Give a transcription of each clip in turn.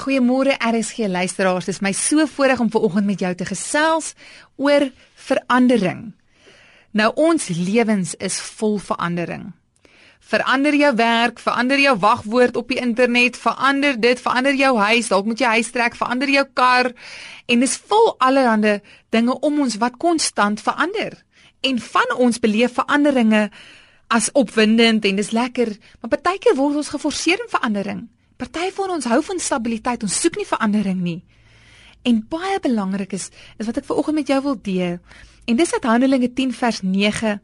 Goeiemôre RSG luisteraars. Dit is my so voorreg om ver oggend met jou te gesels oor verandering. Nou ons lewens is vol verandering. Verander jou werk, verander jou wagwoord op die internet, verander dit, verander jou huis, dalk moet jy huis trek, verander jou kar en dis vol allerlei dinge om ons wat konstant verander. En van ons beleef veranderinge as opwindend en dis lekker, maar partykeer word ons geforseer in verandering. Party van ons hou van stabiliteit, ons soek nie verandering nie. En baie belangrik is is wat ek ver oggend met jou wil deel. En dis uit Handelinge 10 vers 9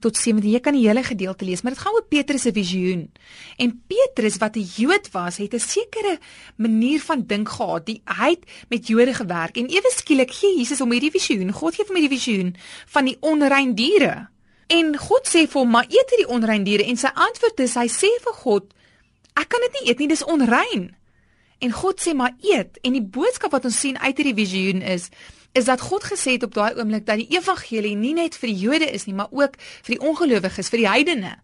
tot 17. Jy kan die hele gedeelte lees, maar dit gaan oor Petrus se visioen. En Petrus wat 'n Jood was, het 'n sekere manier van dink gehad. Die hy het met Jode gewerk en ewe skielik gee Jesus hom hierdie visioen. God gee hom hierdie visioen van die onrein diere. En God sê vir hom: "Maar eet hierdie onrein diere." En sy antwoord is hy sê vir God: Ek kan dit nie eet nie, dis onrein. En God sê maar eet en die boodskap wat ons sien uit hierdie visioen is is dat God gesê het op daai oomblik dat die evangelie nie net vir die Jode is nie, maar ook vir die ongelowiges, vir die heidene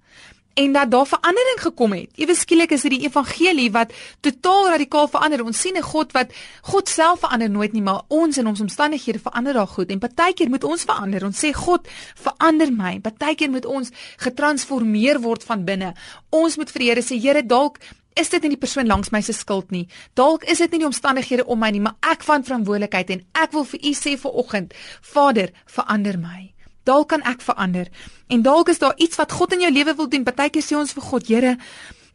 en dat daar verandering gekom het. Ewe skielik is dit die evangelie wat totaal radikaal verander. Ons sien 'n God wat God self verander nooit nie, maar ons in ons omstandighede verander daar goed. En partykeer moet ons verander. Ons sê God, verander my. Partykeer moet ons getransformeer word van binne. Ons moet vir die Here sê, Here, dalk is dit nie die persoon langs my se skuld nie. Dalk is dit nie die omstandighede om my nie, maar ek van verantwoordelikheid en ek wil vir u sê vir oggend, Vader, verander my. Dalk kan ek verander. En dalk is daar iets wat God in jou lewe wil doen. Partykeer sê ons vir God, Here,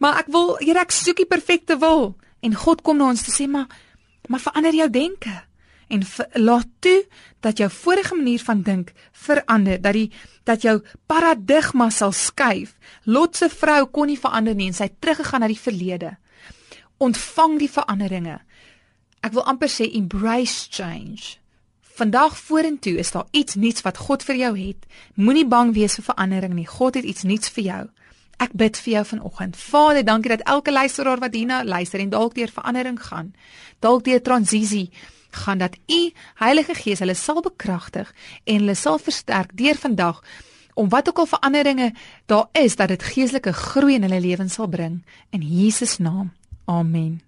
maar ek wil, Here, ek soek die perfekte wil. En God kom na ons te sê, maar maar verander jou denke en laat toe dat jou vorige manier van dink verander, dat die dat jou paradigma sal skuif. Lot se vrou kon nie verander nie en sy het teruggegaan na die verlede. Ontvang die veranderinge. Ek wil amper sê embrace change. Vandag vorentoe is daar iets nuuts wat God vir jou het. Moenie bang wees vir verandering nie. God het iets nuuts vir jou. Ek bid vir jou vanoggend. Vader, dankie dat elke luisteraar wat hierna luister en dalk deur verandering gaan, dalk deur transisie gaan dat U Heilige Gees hulle sal bekragtig en hulle sal versterk deur vandag om wat ook al veranderinge daar is dat dit geestelike groei in hulle lewens sal bring in Jesus naam. Amen.